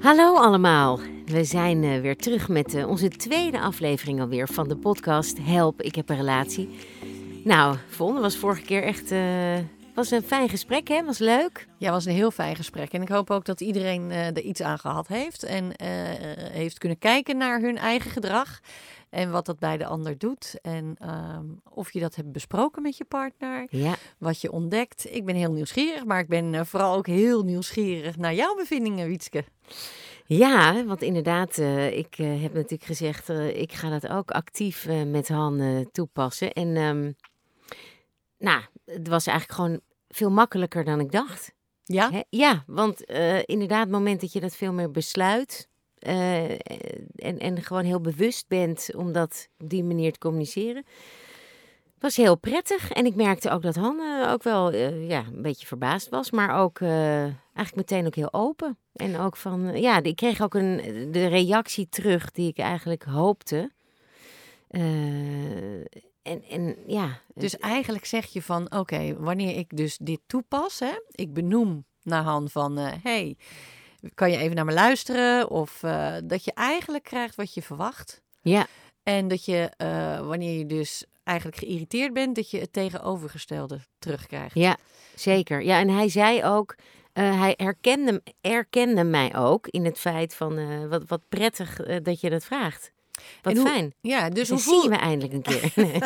Hallo allemaal. We zijn eh, weer terug met eh, onze tweede aflevering alweer van de podcast Help, ik heb een relatie. Nou, Von, was vorige keer echt eh, was een fijn gesprek, hè? Was leuk. Ja, was een heel fijn gesprek. En ik hoop ook dat iedereen eh, er iets aan gehad heeft. En eh, heeft kunnen kijken naar hun eigen gedrag. En wat dat bij de ander doet. En ehm, of je dat hebt besproken met je partner. Ja, Wat je ontdekt. Ik ben heel nieuwsgierig. Maar ik ben eh, vooral ook heel nieuwsgierig naar jouw bevindingen, Wietske. ja want inderdaad, ik heb natuurlijk gezegd, ik ga dat ook actief met Han toepassen. En ehm, nou, het was eigenlijk gewoon veel makkelijker dan ik dacht. Ja? Hè? Ja, want eh, inderdaad, het moment dat je dat veel meer besluit eh, en, en gewoon heel bewust bent om dat op die manier te communiceren, was heel prettig. En ik merkte ook dat Han eh, ook wel ja, een beetje verbaasd was, maar ook eigenlijk meteen ook heel open. En ook van, ja, ik kreeg ook een, de reactie terug die ik eigenlijk hoopte. En, en ja, Dus eigenlijk zeg je van, oké, wanneer ik dus dit toepas, hè, ik benoem naar Han van, eh, hey, kan je even naar me luisteren? Of eh, dat je eigenlijk krijgt wat je verwacht. ja, En dat je, eh, wanneer je dus eigenlijk geïrriteerd bent, dat je het tegenovergestelde terugkrijgt. Ja, zeker. Ja, en hij zei ook, eh, hij herkende, herkende mij ook in het feit van eh, wat, wat prettig eh, dat je dat vraagt. Wat hoe- fijn. Ja, dus hoe, dan zien voel, we eindelijk een keer. Nee.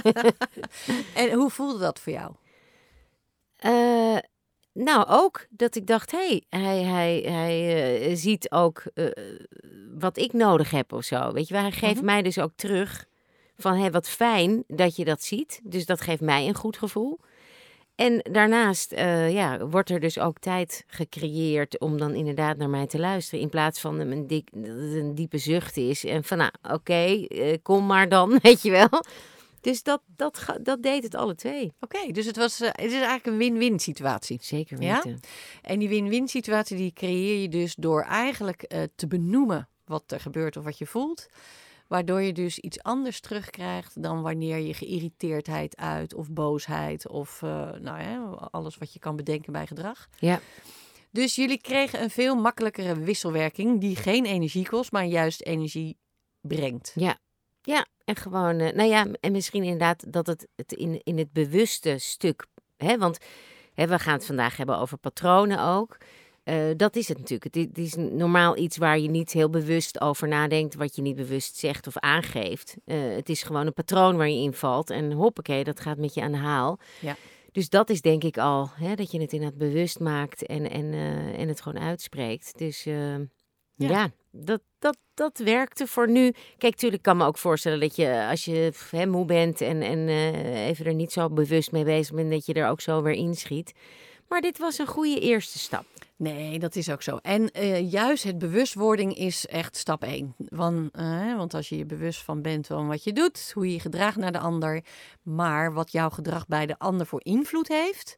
en hoe voelde dat voor jou? Eh, nou, ook dat ik dacht, hé, hey, hij, hij, hij eh, ziet ook eh, wat ik nodig heb of zo. Weet je wel, hij geeft Mhm. mij dus ook terug van, hé, wat fijn dat je dat ziet. Dus dat geeft mij een goed gevoel. En daarnaast eh, ja, wordt er dus ook tijd gecreëerd om dan inderdaad naar mij te luisteren. In plaats van een, dik, dat het een diepe zucht is. En van, nou, oké, eh, kom maar dan, weet je wel. Dus dat, dat, dat deed het alle twee. Oké, dus het, was, eh, het is eigenlijk een win-win situatie. Zeker Ja? weten. En die win-win situatie die creëer je dus door eigenlijk te benoemen wat er gebeurt of wat je voelt. Waardoor je dus iets anders terugkrijgt dan wanneer je geïrriteerdheid uit of boosheid of eh, nou ja, alles wat je kan bedenken bij gedrag. Ja. Dus jullie kregen een veel makkelijkere wisselwerking die geen energie kost, maar juist energie brengt. Ja, en gewoon, eh, nou ja, en misschien inderdaad dat het, het in, in het bewuste stuk, hè, want hè, we gaan het vandaag hebben over patronen ook. Eh, dat is het natuurlijk. Het, is normaal iets waar je niet heel bewust over nadenkt, wat je niet bewust zegt of aangeeft. Eh, het is gewoon een patroon waar je in valt en hoppakee, dat gaat met je aan de haal. Ja. Dus dat is denk ik al, hè, dat je het inderdaad bewust maakt en, en, eh, en het gewoon uitspreekt. Dus Ja. ja, dat, dat, dat werkte voor nu. Kijk, tuurlijk kan me ook voorstellen dat je als je hè, moe bent en, en even er niet zo bewust mee bezig bent, dat je er ook zo weer inschiet. Maar dit was een goede eerste stap. Nee, dat is ook zo. En eh, juist het bewustwording is echt stap één. Want, eh, want als je je bewust van bent van wat je doet, hoe je je gedraagt naar de ander, maar wat jouw gedrag bij de ander voor invloed heeft,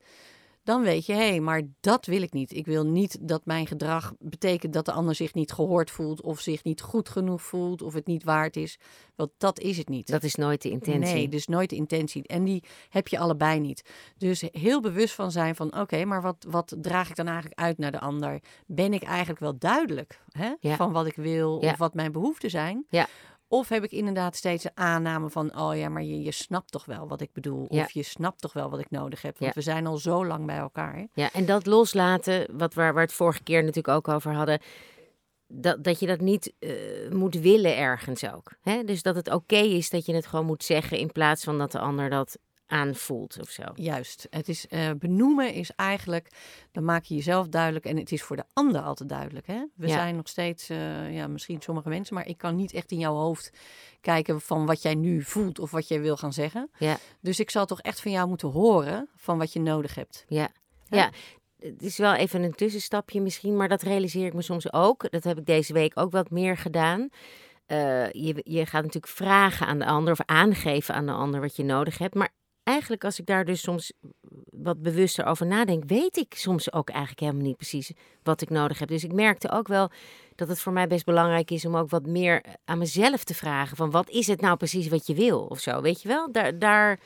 dan weet je, hé, hey, maar dat wil ik niet. Ik wil niet dat mijn gedrag betekent dat de ander zich niet gehoord voelt of zich niet goed genoeg voelt of het niet waard is. Want dat is het niet. Dat is nooit de intentie. Nee, dus nooit de intentie. En die heb je allebei niet. Dus heel bewust van zijn van... oké, maar wat, wat draag ik dan eigenlijk uit naar de ander? Ben ik eigenlijk wel duidelijk hè? Ja. van wat ik wil Ja. of wat mijn behoeften zijn? Ja. Of heb ik inderdaad steeds een aanname van... oh ja, maar je, je snapt toch wel wat ik bedoel? Ja. Of je snapt toch wel wat ik nodig heb? Want Ja. we zijn al zo lang bij elkaar. hè? Ja, en dat loslaten, wat waar, waar het vorige keer natuurlijk ook over hadden. Dat, dat je dat niet eh, moet willen ergens ook. Hè? Dus dat het oké is dat je het gewoon moet zeggen in plaats van dat de ander dat aanvoelt of zo. Juist. Het is, eh, benoemen is eigenlijk, dan maak je jezelf duidelijk en het is voor de ander altijd duidelijk. Hè? We Ja. zijn nog steeds, eh, ja, misschien sommige mensen, maar ik kan niet echt in jouw hoofd kijken van wat jij nu voelt of wat jij wil gaan zeggen. Ja. Dus ik zal toch echt van jou moeten horen van wat je nodig hebt. Ja. Ja. ja, het is wel even een tussenstapje misschien, maar dat realiseer ik me soms ook. Dat heb ik deze week ook wat meer gedaan. Eh, je, je gaat natuurlijk vragen aan de ander of aangeven aan de ander wat je nodig hebt. Maar eigenlijk als ik daar dus soms wat bewuster over nadenk, weet ik soms ook eigenlijk helemaal niet precies wat ik nodig heb. Dus ik merkte ook wel dat het voor mij best belangrijk is om ook wat meer aan mezelf te vragen. Van wat is het nou precies wat je wil of zo, weet je wel? Daar, daar,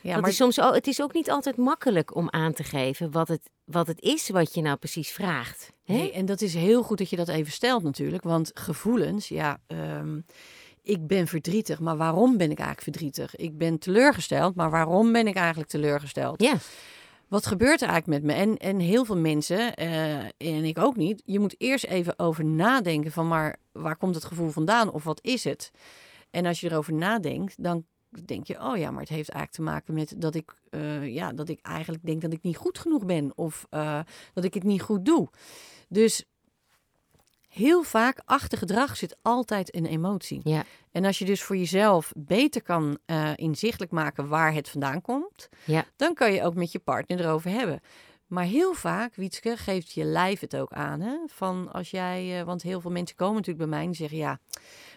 Ja, dat maar is soms ook, het is ook niet altijd makkelijk om aan te geven wat het wat het is wat je nou precies vraagt. Hè? Nee, en dat is heel goed dat je dat even stelt natuurlijk. Want gevoelens, ja, ehm, ik ben verdrietig, maar waarom ben ik eigenlijk verdrietig? Ik ben teleurgesteld, maar waarom ben ik eigenlijk teleurgesteld? Ja, Wat gebeurt er eigenlijk met me? En, en heel veel mensen, eh, en ik ook niet, je moet eerst even over nadenken van, maar waar komt het gevoel vandaan of wat is het? En als je erover nadenkt, dan denk je, oh ja, maar het heeft eigenlijk te maken met dat ik, eh, ja, dat ik eigenlijk denk dat ik niet goed genoeg ben of eh, dat ik het niet goed doe. Dus heel vaak achter gedrag zit altijd een emotie. ja, En als je dus voor jezelf beter kan eh, inzichtelijk maken waar het vandaan komt, Ja. dan kan je ook met je partner erover hebben. Maar heel vaak, Wietske, geeft je lijf het ook aan. Hè? Van als jij, eh, want heel veel mensen komen natuurlijk bij mij en zeggen ja,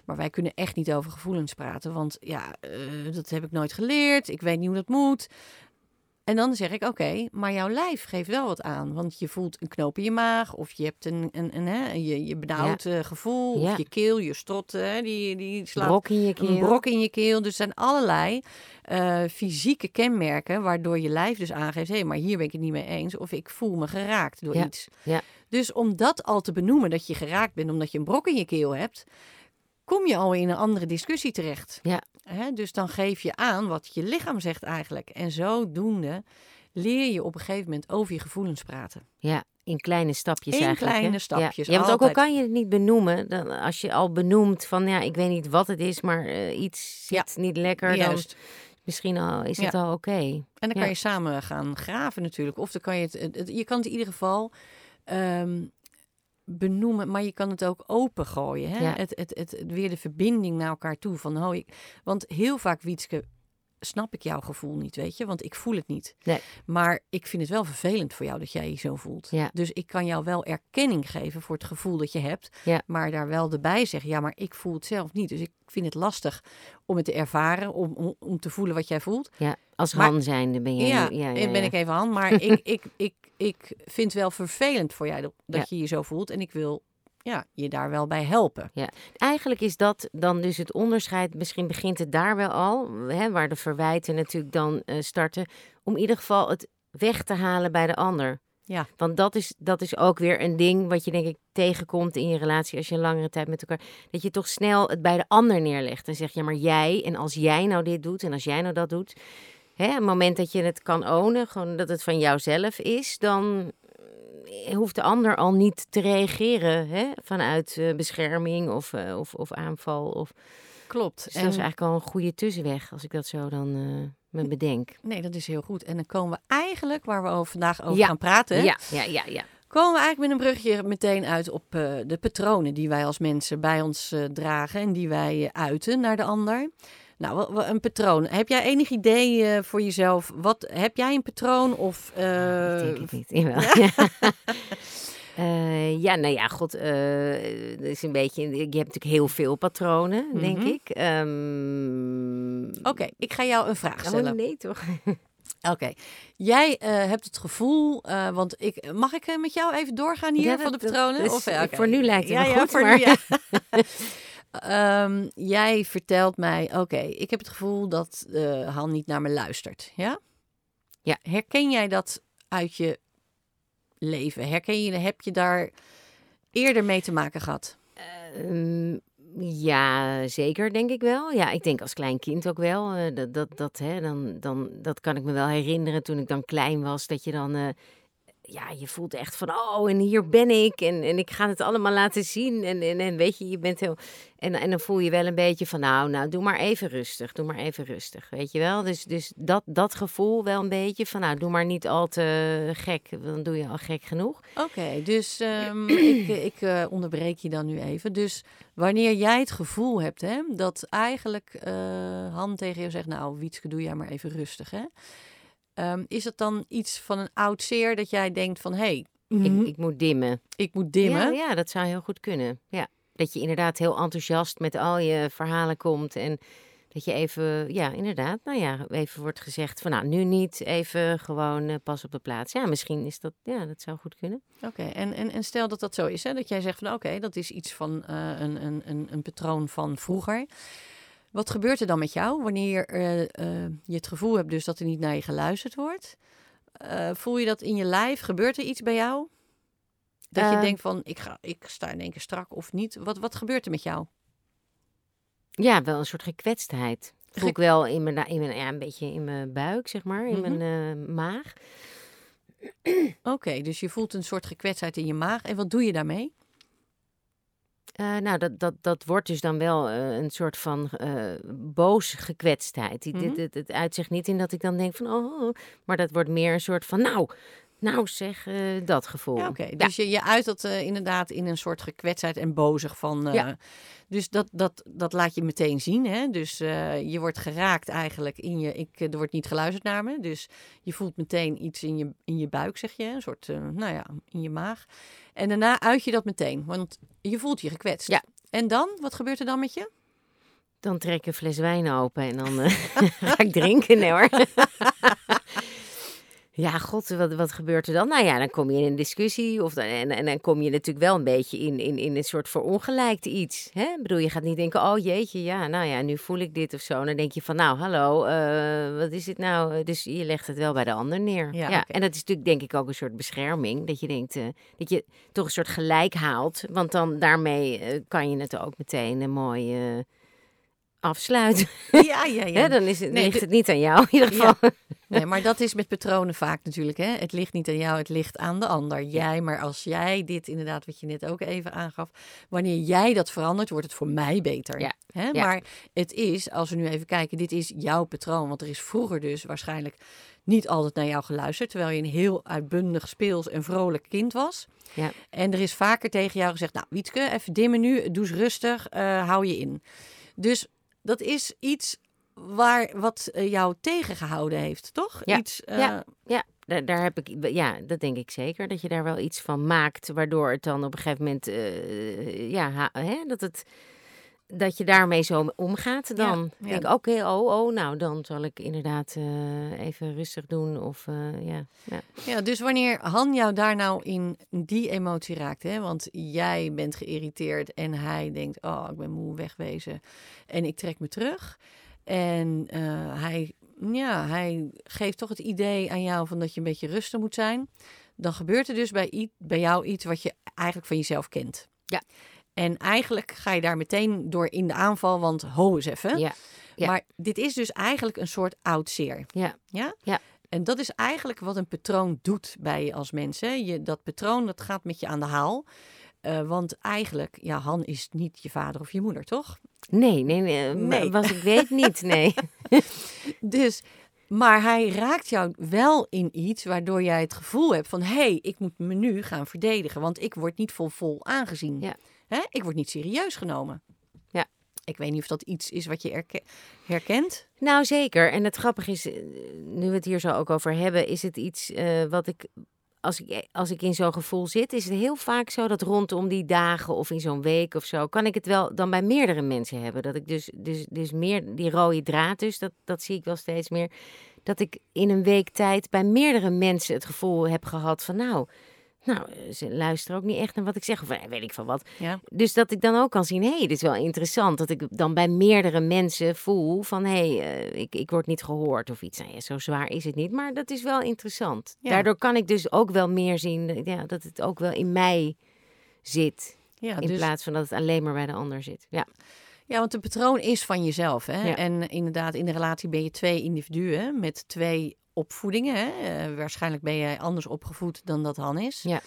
maar wij kunnen echt niet over gevoelens praten. Want ja, eh, dat heb ik nooit geleerd. Ik weet niet hoe dat moet. En dan zeg ik, oké, maar jouw lijf geeft wel wat aan. Want je voelt een knoop in je maag. Of je hebt een, een, een je, je benauwd eh, gevoel. Ja. Of je keel, je strot, hè, die, die slaat brok in je keel. een brok in je keel. Dus er zijn allerlei eh, fysieke kenmerken waardoor je lijf dus aangeeft... hé, maar hier ben ik het niet mee eens. Of ik voel me geraakt door Ja, iets. ja. Dus om dat al te benoemen, dat je geraakt bent omdat je een brok in je keel hebt... kom je al in een andere discussie terecht. Ja. Dus dan geef je aan wat je lichaam zegt eigenlijk. En zodoende leer je op een gegeven moment over je gevoelens praten. Ja, in kleine stapjes In eigenlijk. hè? kleine stapjes, Ja, ja want ook al kan je het niet benoemen, dan, als je al benoemt van ja, ik weet niet wat het is, maar eh, iets Ja, zit niet lekker, dan Juist. misschien al, is het al oké. En dan kan je samen gaan graven natuurlijk. Of dan kan je het, het- het- je kan het in ieder geval ehm, benoemen, maar je kan het ook opengooien. Hè? Ja. Het, het, het, het- weer de verbinding naar elkaar toe. Van, oh, ik, want heel vaak, Wietske, snap ik jouw gevoel niet, weet je. Want ik voel het niet. Nee. Maar ik vind het wel vervelend voor jou dat jij je zo voelt. Ja. Dus ik kan jou wel erkenning geven voor het gevoel dat je hebt. Ja. Maar daar wel erbij zeggen, ja, maar ik voel het zelf niet. Dus ik vind het lastig om het te ervaren, om, om, om te voelen wat jij voelt. Ja, als Maar- Han zijnde ben je. Ja, ja, en ben ik even aan. Maar ik, ik, ik, ik vind het wel vervelend voor jou dat, je je zo voelt. En ik wil ja, je daar wel bij helpen. Eigenlijk is dat dan dus het onderscheid. Misschien begint het daar wel al, hè, waar de verwijten natuurlijk dan eh, starten. Om in ieder geval het weg te halen bij de ander. Ja. Want dat is, dat is ook weer een ding wat je denk ik tegenkomt in je relatie als je een langere tijd met elkaar. Dat je toch snel het bij de ander neerlegt. En zegt, ja maar jij, en als jij nou dit doet en als jij nou dat doet. Hè, het moment dat je het kan ownen, gewoon dat het van jouzelf is, dan eh, hoeft de ander al niet te reageren hè, vanuit eh, bescherming of, eh, of, of aanval. Of, Klopt. dus En, dat is eigenlijk al een goede tussenweg, als ik dat zo dan me bedenk. Nee, dat is heel goed. En dan komen we eigenlijk, waar we over, vandaag over Ja. gaan praten, Ja, ja, ja, ja. komen we eigenlijk met een brugje meteen uit op de patronen die wij als mensen bij ons dragen en die wij uiten naar de ander. Nou, een patroon. Heb jij enig idee eh, voor jezelf? Wat heb jij een patroon of? eh, Ik denk het niet. Jawel. Eh, ja, nou ja, god, is een beetje, je hebt natuurlijk heel veel patronen, denk Mhm. ik. Ehm, Oké, ik ga jou een vraag stellen. Oh, nee, toch? Oké, jij hebt het gevoel, want ik mag ik met jou even doorgaan hier Ja, van de patronen? of, ja, voor nu lijkt het ja, me ja, goed, voor maar- nu, ja. Ehm, jij vertelt mij, oké, ik heb het gevoel dat eh Han niet naar me luistert, ja? Ja. Herken jij dat uit je leven? Herken je, heb je daar eerder mee te maken gehad? Ehm, ja, zeker, denk ik wel. Ja, ik denk als klein kind ook wel. eh, dat, dat, dat, hè, dan, dan, dat kan ik me wel herinneren toen ik dan klein was. Dat je dan, eh, ja, je voelt echt van, oh, en hier ben ik. En, en ik ga het allemaal laten zien. En, en, en weet je, je bent heel... En, en dan voel je wel een beetje van, nou, nou, doe maar even rustig. Doe maar even rustig, weet je wel. Dus, dus dat, dat gevoel wel een beetje van, nou, doe maar niet al te gek. Dan doe je al gek genoeg. Oké, dus ehm, ik, ik eh, onderbreek je dan nu even. Dus wanneer jij het gevoel hebt hè, dat eigenlijk eh Han tegen jou zegt... nou, Wietske, doe jij maar even rustig, hè? Ehm, is het dan iets van een oud zeer dat jij denkt van... hé, hey, Ik, mhm, ik moet dimmen. ik moet dimmen? Ja, ja, dat zou heel goed kunnen. Ja. Dat je inderdaad heel enthousiast met al je verhalen komt. En dat je even, ja, inderdaad, nou ja, even wordt gezegd van nou, nu niet, even gewoon eh, pas op de plaats. Ja, misschien is dat, ja, dat zou goed kunnen. Oké, en, en, en stel dat dat zo is, hè, dat jij zegt van oké, dat is iets van eh, een, een, een, een patroon van vroeger. Wat gebeurt er dan met jou wanneer eh, eh, je het gevoel hebt dus dat er niet naar je geluisterd wordt? eh, voel je dat in je lijf? Gebeurt er iets bij jou? Dat je Ehm. denkt van, ik, ga, ik sta in één keer strak of niet. Wat, wat gebeurt er met jou? Ja, wel een soort gekwetstheid. Voel ik wel in mijn, in mijn, ja, een beetje in mijn buik, zeg maar, in Mhm. mijn maag. Oké, dus je voelt een soort gekwetstheid in je maag. En wat doe je daarmee? Eh, nou, dat, dat, dat wordt dus dan wel eh, een soort van eh boos gekwetstheid. Die, Mhm. dit, het, het uitzicht niet in dat ik dan denk van, oh, maar dat wordt meer een soort van, nou, nou zeg, eh, dat gevoel. Ja, oké. Dus je, je uit dat eh, inderdaad in een soort gekwetstheid en bozig van. eh, Ja. Dus dat, dat, dat laat je meteen zien. Hè? Dus je wordt geraakt eigenlijk in je. Ik, er wordt niet geluisterd naar me. Dus je voelt meteen iets in je, in je buik, zeg je. Een soort, nou ja, in je maag. En daarna uit je dat meteen. Want je voelt je gekwetst. Ja. En dan? Wat gebeurt er dan met je? Dan trek ik een fles wijn open en dan ga ik drinken. Nee hoor. ja, god, wat, wat gebeurt er dan? Nou ja, dan kom je in een discussie. Of dan, en, en dan kom je natuurlijk wel een beetje in, in, in een soort verongelijkt iets. Hè? Ik bedoel, je gaat niet denken, oh jeetje, ja, nou ja, nu voel ik dit of zo. Dan denk je van, nou, hallo, eh, wat is dit nou? Dus je legt het wel bij de ander neer. Ja. En dat is natuurlijk denk ik ook een soort bescherming. Dat je denkt, eh, dat je toch een soort gelijk haalt. Want dan daarmee eh, kan je het ook meteen een mooi... afsluiten. Ja, ja, ja. Dan is het, Nee, ligt het niet aan jou in ieder geval. Nee, maar dat is met patronen vaak natuurlijk. Hè? Het ligt niet aan jou, het ligt aan de ander. Jij, maar als jij dit inderdaad, wat je net ook even aangaf, wanneer jij dat verandert, wordt het voor mij beter. Ja. Hè? Ja. Maar het is, als we nu even kijken, dit is jouw patroon. Want er is vroeger dus waarschijnlijk niet altijd naar jou geluisterd, terwijl je een heel uitbundig, speels en vrolijk kind was. Ja. En er is vaker tegen jou gezegd, nou Wietske, even dimmen nu, doe eens rustig, eh, hou je in. Dus dat is iets waar, wat eh, jou tegengehouden heeft, toch? Ja. Iets, eh, Ja. Ja, daar, daar heb ik, ja, dat denk ik zeker. Dat je daar wel iets van maakt, waardoor het dan op een gegeven moment, eh, ja, hè, dat het, dat je daarmee zo omgaat. Dan ja. denk ik, oké, oh, oh, nou, dan zal ik inderdaad eh, even rustig doen. Of, eh, ja, ja. Ja, dus wanneer Han jou daar nou in die emotie raakt, hè? want jij bent geïrriteerd en hij denkt, oh, ik ben moe, wegwezen en ik trek me terug. En eh, hij, ja, hij geeft toch het idee aan jou van dat je een beetje rustig moet zijn. Dan gebeurt er dus bij, bij jou iets wat je eigenlijk van jezelf kent. Ja. En eigenlijk ga je daar meteen door in de aanval, want ho eens even. Ja, ja. Maar dit is dus eigenlijk een soort oud zeer. ja, Ja? Ja. En dat is eigenlijk wat een patroon doet bij je als mens. Hè? Je, dat patroon dat gaat met je aan de haal. Eh, want eigenlijk, ja, Han is niet je vader of je moeder, toch? nee, nee, nee, Nee. Wat ik weet niet, nee. Dus, maar hij raakt jou wel in iets waardoor jij het gevoel hebt van... hé, hey, ik moet me nu gaan verdedigen, want ik word niet vol vol aangezien. Ja. Hè? Ik word niet serieus genomen. Ja. Ik weet niet of dat iets is wat je erke- herkent. Nou, zeker. En het grappige is, eh, nu we het hier zo ook over hebben, is het iets eh, wat ik als ik, als ik in zo'n gevoel zit, is het heel vaak zo dat rondom die dagen of in zo'n week of zo, kan ik het wel dan bij meerdere mensen hebben. Dat ik dus, dus, dus meer die rode draad, dus dat, dat zie ik wel steeds meer. Dat ik in een week tijd bij meerdere mensen het gevoel heb gehad van nou. Nou, ze luisteren ook niet echt naar wat ik zeg. Of eh, weet ik van wat. Ja. Dus dat ik dan ook kan zien, hé, hey, dit is wel interessant. Dat ik dan bij meerdere mensen voel van, hé, hey, eh, ik, ik word niet gehoord of iets. Nou ja, zo zwaar is het niet, maar dat is wel interessant. Ja. Daardoor kan ik dus ook wel meer zien eh, ja, dat het ook wel in mij zit. Ja, in dus, plaats van dat het alleen maar bij de ander zit. Ja, ja, want het patroon is van jezelf. Hè? Ja. En inderdaad, in de relatie ben je twee individuen met twee opvoedingen. Hè? Eh, waarschijnlijk ben jij anders opgevoed dan dat Han is. Ja.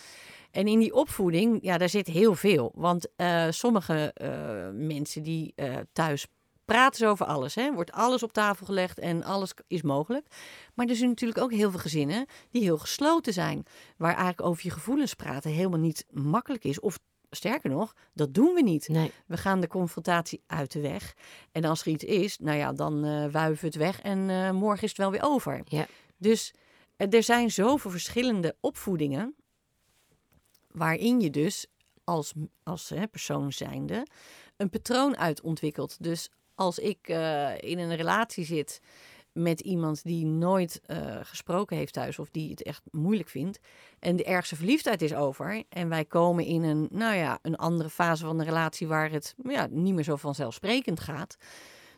En in die opvoeding, ja, daar zit heel veel. Want eh, sommige eh, mensen die thuis praten ze over alles. Hè? Wordt alles op tafel gelegd en alles is mogelijk. Maar er zijn natuurlijk ook heel veel gezinnen die heel gesloten zijn. Waar eigenlijk over je gevoelens praten helemaal niet makkelijk is. Of sterker nog, dat doen we niet. nee. We gaan de confrontatie uit de weg. En als er iets is, nou ja, dan eh wuiven we het weg en morgen is het wel weer over. Ja. Dus eh, er zijn zoveel verschillende opvoedingen waarin je dus als, als hè, persoon zijnde een patroon uit ontwikkelt. Dus als ik eh, in een relatie zit met iemand die nooit eh, gesproken heeft thuis of die het echt moeilijk vindt en de ergste verliefdheid is over en wij komen in een, nou ja, een andere fase van de relatie waar het ja, niet meer zo vanzelfsprekend gaat,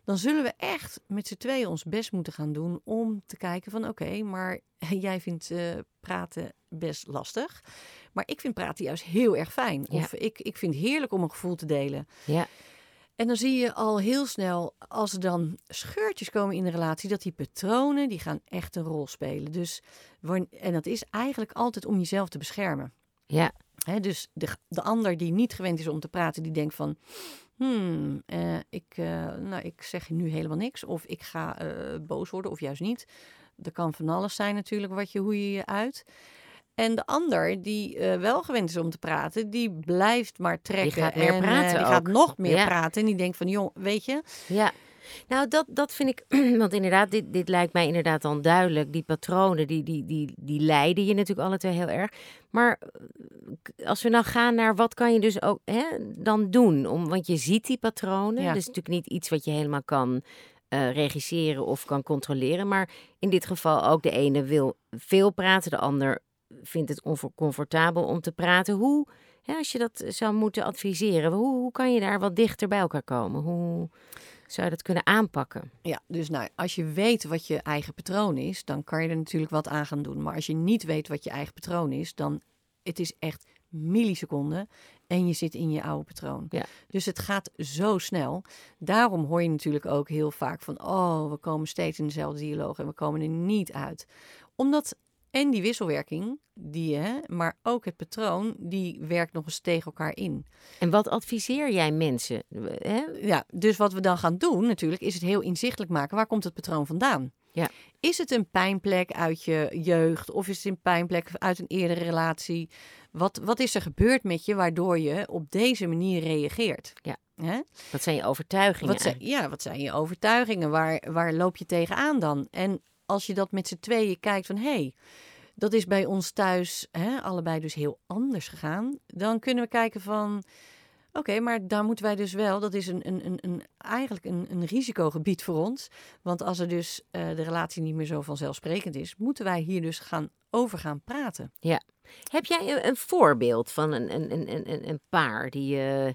dan zullen we echt met z'n tweeën ons best moeten gaan doen om te kijken van oké, maar jij vindt eh, praten best lastig. Maar ik vind praten juist heel erg fijn. Ja. Of ik, ik vind het heerlijk om een gevoel te delen. Ja. En dan zie je al heel snel, als er dan scheurtjes komen in de relatie, dat die patronen, die gaan echt een rol spelen. Dus, en dat is eigenlijk altijd om jezelf te beschermen. Ja. Dus de, de ander die niet gewend is om te praten, die denkt van... Hmm, eh, ik, eh, nou, ik zeg nu helemaal niks. Of ik ga eh, boos worden, of juist niet. Er kan van alles zijn natuurlijk wat je, hoe je je uit. En de ander die wel gewend is om te praten, die blijft maar trekken. gaat meer en, praten die gaat nog meer Ja. praten. En die denkt van, jong, weet je... Ja, nou dat, dat vind ik, want inderdaad, dit, dit lijkt mij inderdaad dan duidelijk. Die patronen, die, die, die, die leiden je natuurlijk alle twee heel erg. Maar eh, als we nou gaan naar wat kan je dus ook hè, dan doen? Om, want je ziet die patronen, Ja. dat is natuurlijk niet iets wat je helemaal kan eh, regisseren of kan controleren. Maar in dit geval ook de ene wil veel praten, de ander vindt het oncomfortabel om te praten. Hoe, hè, als je dat zou moeten adviseren, hoe, hoe kan je daar wat dichter bij elkaar komen? Hoe zou je dat kunnen aanpakken? Ja, dus nou, als je weet wat je eigen patroon is, dan kan je er natuurlijk wat aan gaan doen. Maar als je niet weet wat je eigen patroon is, dan het is echt milliseconden en je zit in je oude patroon. Ja. Dus het gaat zo snel. Daarom hoor je natuurlijk ook heel vaak van, oh, we komen steeds in dezelfde dialoog en we komen er niet uit. Omdat en die wisselwerking, die hè, maar ook het patroon, die werkt nog eens tegen elkaar in. En wat adviseer jij mensen? Hè? Ja, dus wat we dan gaan doen natuurlijk, is het heel inzichtelijk maken. Waar komt het patroon vandaan? Ja. Is het een pijnplek uit je jeugd of is het een pijnplek uit een eerdere relatie? Wat, wat is er gebeurd met je waardoor je op deze manier reageert? Ja. Hè? Wat zijn je overtuigingen? Wat zijn, ja, wat zijn je overtuigingen? Waar, waar loop je tegenaan dan? En als je dat met z'n tweeën kijkt van... hé, hey, dat is bij ons thuis hè, allebei dus heel anders gegaan... dan kunnen we kijken van... Oké, maar daar moeten wij dus wel, dat is een, een, een, een, eigenlijk een, een risicogebied voor ons. Want als er dus eh, de relatie niet meer zo vanzelfsprekend is, moeten wij hier dus gaan over gaan praten. Heb jij een, voorbeeld van een, een, een, een, een paar die... eh,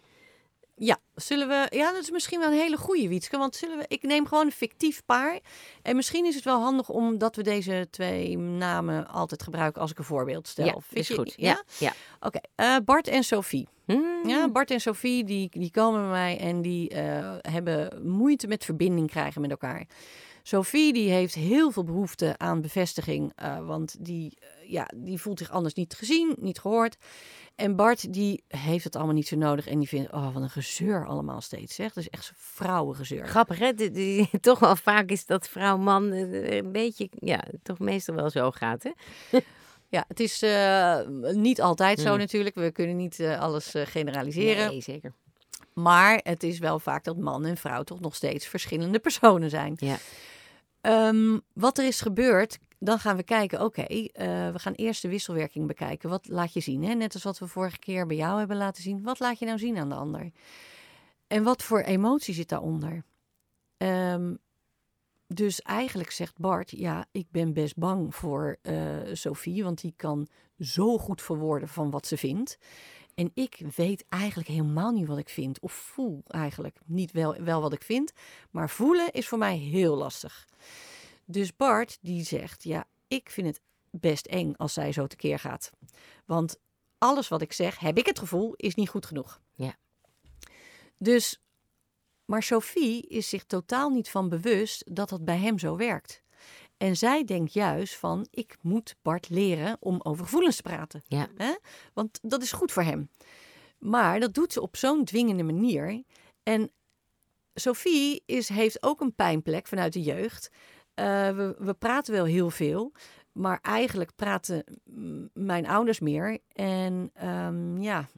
Ja, zullen we. Ja, dat is misschien wel een hele goede Wietske. Want zullen we. Ik neem gewoon een fictief paar. En misschien is het wel handig omdat we deze twee namen altijd gebruiken als ik een voorbeeld stel. ja, Vind is je- goed. Ja? Ja, ja. Oké. eh, Bart en Sophie. Hmm. Ja, Bart en Sophie die, die komen bij mij en die eh, hebben moeite met verbinding krijgen met elkaar. Sophie die heeft heel veel behoefte aan bevestiging, eh, want die, ja, die voelt zich anders niet gezien, niet gehoord. En Bart die heeft het allemaal niet zo nodig en die vindt, oh wat een gezeur allemaal steeds. Zeg. Dat is echt vrouwengezeur. Grappig, hè? Toch wel vaak is dat vrouw-man eh, een beetje, ja, toch meestal wel zo gaat, hè? Ja, het is eh, niet altijd zo Hmm. natuurlijk. We kunnen niet eh, alles eh, generaliseren. Nee, zeker. Maar het is wel vaak dat man en vrouw toch nog steeds verschillende personen zijn. Ja. Ehm, wat er is gebeurd, dan gaan we kijken, oké, eh, we gaan eerst de wisselwerking bekijken. Wat laat je zien? Hè? Net als wat we vorige keer bij jou hebben laten zien. Wat laat je nou zien aan de ander? En wat voor emotie zit daaronder? Ehm, dus eigenlijk zegt Bart, ja, ik ben best bang voor eh, Sophie, want die kan zo goed verwoorden van wat ze vindt. En ik weet eigenlijk helemaal niet wat ik vind. Of voel eigenlijk niet wel, wel wat ik vind. Maar voelen is voor mij heel lastig. Dus Bart die zegt, ja, ik vind het best eng als zij zo tekeer gaat. Want alles wat ik zeg, heb ik het gevoel, is niet goed genoeg. Ja. Dus, maar Sophie is zich totaal niet van bewust dat dat bij hem zo werkt. En zij denkt juist van, ik moet Bart leren om over gevoelens te praten. Ja. Hè? Want dat is goed voor hem. Maar dat doet ze op zo'n dwingende manier. En Sophie is, heeft ook een pijnplek vanuit de jeugd. Eh, we, we praten wel heel veel. Maar eigenlijk praten mijn ouders meer. En ehm, ja,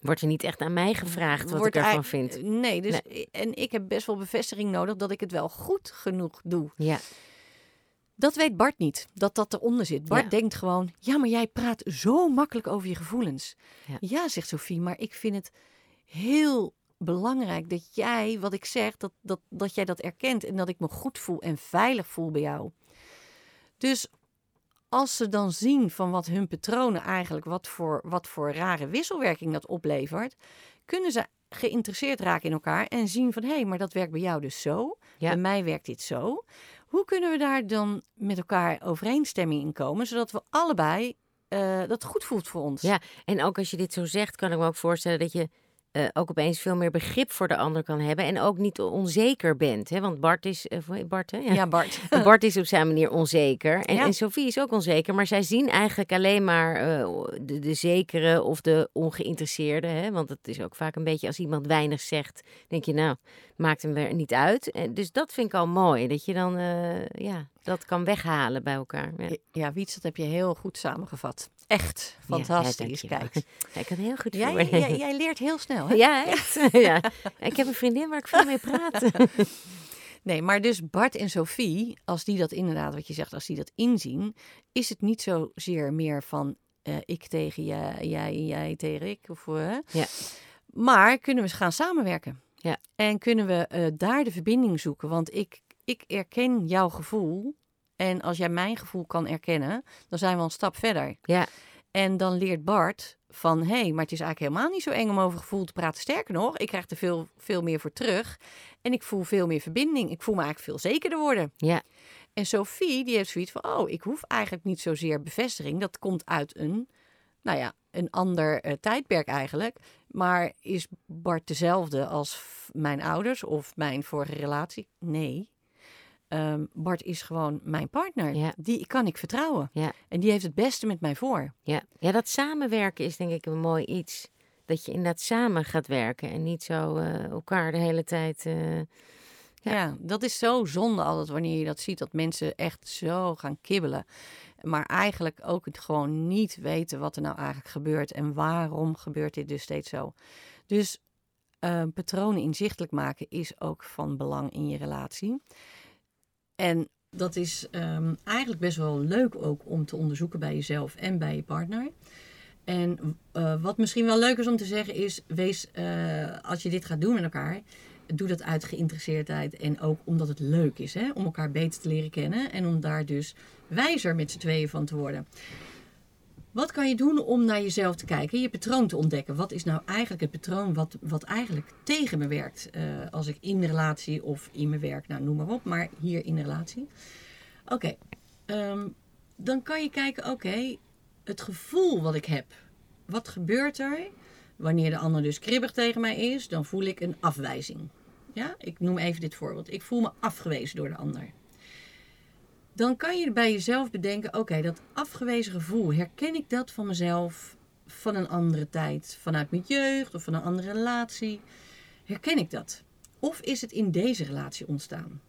Wordt er niet echt aan mij gevraagd wat ik ervan vind? Nee, dus, en ik heb best wel bevestiging nodig dat ik het wel goed genoeg doe. Ja, Dat weet Bart niet, dat dat eronder zit. Bart Ja. denkt gewoon, ja, maar jij praat zo makkelijk over je gevoelens. Ja. Ja. zegt Sophie, maar ik vind het heel belangrijk dat jij, wat ik zeg, dat, dat, dat jij dat erkent en dat ik me goed voel en veilig voel bij jou. Dus als ze dan zien van wat hun patronen eigenlijk, wat voor, wat voor rare wisselwerking dat oplevert, kunnen ze geïnteresseerd raken in elkaar en zien van hé, hey, maar dat werkt bij jou dus zo. Ja. Bij mij werkt dit zo. Hoe kunnen we daar dan met elkaar overeenstemming in komen, zodat we allebei eh, dat goed voelt voor ons? Ja, en ook als je dit zo zegt, kan ik me ook voorstellen dat je eh, ook opeens veel meer begrip voor de ander kan hebben. En ook niet onzeker bent. Hè? Want Bart is. eh, Bart, hè? Ja. Ja, Bart. Bart is op zijn manier onzeker. En, Ja. en Sophie is ook onzeker. Maar zij zien eigenlijk alleen maar eh, de, de zekere of de ongeïnteresseerde. Hè? Want het is ook vaak een beetje als iemand weinig zegt. Denk je, nou, maakt hem weer niet uit. En dus dat vind ik al mooi. Dat je dan ja, dat kan weghalen bij elkaar. Ja. Ja, Wiets, dat heb je heel goed samengevat. Echt fantastisch. ja. Kijk, Ja, ik kan heel goed jij, jij, jij leert heel snel. Hè? Ja, echt. ja. Ik heb een vriendin waar ik veel mee praat. Nee, maar dus Bart en Sophie, als die dat inderdaad, wat je zegt, als die dat inzien, is het niet zozeer meer van eh, ik tegen jij, jij, jij tegen ik. Of, eh, Ja. Maar kunnen we gaan samenwerken. Ja. En kunnen we eh, daar de verbinding zoeken. Want ik, ik erken jouw gevoel. En als jij mijn gevoel kan erkennen, dan zijn we een stap verder. Ja. En dan leert Bart van, hé, hey, maar het is eigenlijk helemaal niet zo eng om over gevoel te praten. Sterker nog, ik krijg er veel, veel meer voor terug. En ik voel veel meer verbinding. Ik voel me eigenlijk veel zekerder worden. Ja. En Sophie, die heeft zoiets van, oh, ik hoef eigenlijk niet zozeer bevestiging. Dat komt uit een, nou ja, een ander eh, tijdperk eigenlijk. Maar is Bart dezelfde als mijn ouders of mijn vorige relatie? Nee. Ehm, Bart is gewoon mijn partner. Ja. Die kan ik vertrouwen. Ja. En die heeft het beste met mij voor. Ja. ja, dat samenwerken is denk ik een mooi iets. Dat je inderdaad samen gaat werken en niet zo eh, elkaar de hele tijd. eh, Ja. Ja. dat is zo zonde altijd wanneer je dat ziet. Dat mensen echt zo gaan kibbelen. Maar eigenlijk ook het gewoon niet weten wat er nou eigenlijk gebeurt. En waarom gebeurt dit dus steeds zo. Dus eh, patronen inzichtelijk maken is ook van belang in je relatie. En dat is ehm, eigenlijk best wel leuk ook om te onderzoeken bij jezelf en bij je partner. En eh, wat misschien wel leuk is om te zeggen is, wees, eh, als je dit gaat doen met elkaar, doe dat uit geïnteresseerdheid en ook omdat het leuk is, hè? om elkaar beter te leren kennen en om daar dus wijzer met z'n tweeën van te worden. Wat kan je doen om naar jezelf te kijken, je patroon te ontdekken? Wat is nou eigenlijk het patroon wat, wat eigenlijk tegen me werkt eh, als ik in relatie of in mijn werk, nou noem maar op, maar hier in relatie. Oké, ehm, dan kan je kijken, oké, het gevoel wat ik heb, wat gebeurt er wanneer de ander dus kribbig tegen mij is? Dan voel ik een afwijzing. Ja, ik noem even dit voorbeeld. Ik voel me afgewezen door de ander. Dan kan je bij jezelf bedenken: oké, dat afgewezen gevoel, herken ik dat van mezelf van een andere tijd, vanuit mijn jeugd of van een andere relatie? Herken ik dat? Of is het in deze relatie ontstaan?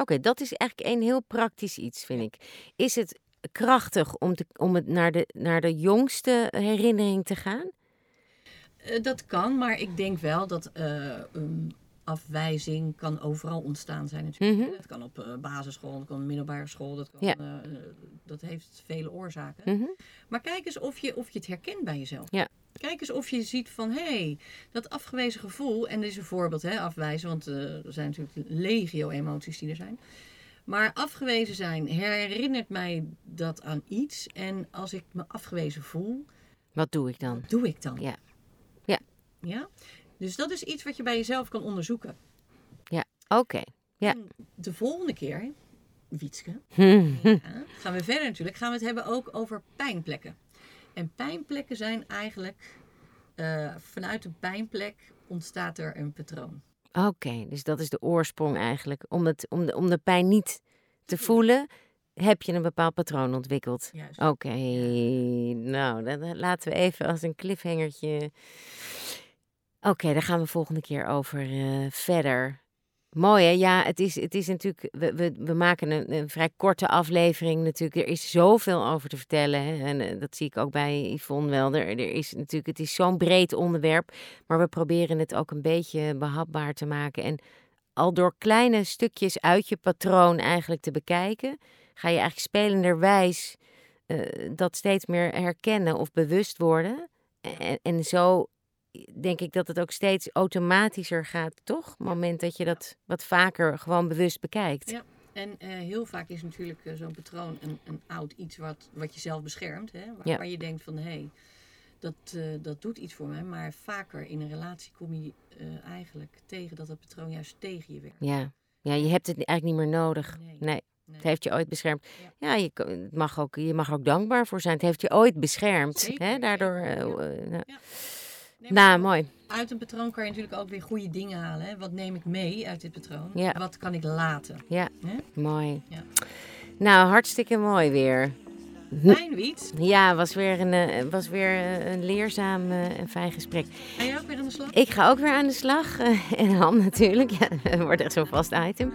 Oké, dat is eigenlijk een heel praktisch iets, vind ik. Is het krachtig om, te, om het naar de, naar de jongste herinnering te gaan? Eh, dat kan, maar ik denk wel dat eh, een afwijzing kan overal ontstaan zijn natuurlijk. Mhm. Het kan op eh, basisschool, het kan op middelbare school, dat, kan, Ja. eh, eh, dat heeft vele oorzaken. Mhm. Maar kijk eens of je, of je het herkent bij jezelf. Ja. Kijk eens of je ziet van, hé, hey, dat afgewezen gevoel, en dit is een voorbeeld, hè, afwijzen, want er zijn natuurlijk legio emoties die er zijn. Maar afgewezen zijn herinnert mij dat aan iets. En als ik me afgewezen voel, Wat doe ik dan? wat doe ik dan? Ja. Ja. Ja? Dus dat is iets wat je bij jezelf kan onderzoeken. Oké. Ja. En de volgende keer, Wietske, ja, gaan we verder natuurlijk. Gaan we het hebben ook over pijnplekken. En pijnplekken zijn eigenlijk, eh, vanuit een pijnplek ontstaat er een patroon. Oké, dus dat is de oorsprong eigenlijk. Om, het, om, de, om de pijn niet te voelen, heb je een bepaald patroon ontwikkeld. Oké, nou, dan laten we even als een cliffhangertje. Oké, daar gaan we volgende keer over eh, verder. Mooi hè? Ja, het is, het is natuurlijk. We, we, we maken een, een vrij korte aflevering natuurlijk. Er is zoveel over te vertellen. Hè? En eh, dat zie ik ook bij Yvonne wel. Er, er is natuurlijk, het is zo'n breed onderwerp. Maar we proberen het ook een beetje behapbaar te maken. En al door kleine stukjes uit je patroon eigenlijk te bekijken, ga je eigenlijk spelenderwijs eh, dat steeds meer herkennen of bewust worden. En, en zo denk ik dat het ook steeds automatischer gaat, toch? Op het moment dat je dat wat vaker gewoon bewust bekijkt. Ja. En eh, heel vaak is natuurlijk eh, zo'n patroon een, een oud iets wat, wat je zelf beschermt. Hè? Waar, Ja. waar je denkt van, hé, hey, dat, eh, dat doet iets voor mij. Maar vaker in een relatie kom je eigenlijk tegen dat het patroon juist tegen je werkt. Ja. ja, je hebt het eigenlijk niet meer nodig. Nee. Nee, Nee. het heeft je ooit beschermd. Ja. Ja, je, het mag ook, je mag ook dankbaar voor zijn. Het heeft je ooit beschermd. Zeker, hè? Daardoor, ja. Nou, Nee, nou, mooi. Uit een patroon kan je natuurlijk ook weer goede dingen halen. Hè? Wat neem ik mee uit dit patroon? Ja. Wat kan ik laten? Ja, mooi. Ja. Nou, hartstikke mooi weer. Fijn, Wiet. Ja, was weer een, eh, was weer eh, een leerzaam eh, en fijn gesprek. Ga je ook weer aan de slag? Ik ga ook weer aan de slag. en Han natuurlijk. Ja, wordt echt zo'n vast item.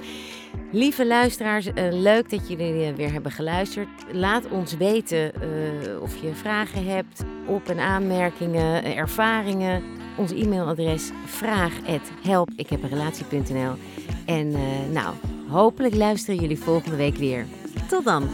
Lieve luisteraars, leuk dat jullie weer hebben geluisterd. Laat ons weten of je vragen hebt, op- en aanmerkingen, ervaringen. Ons e-mailadres vraag@helpikhebenrelatie.nl. En nou, hopelijk luisteren jullie volgende week weer. Tot dan!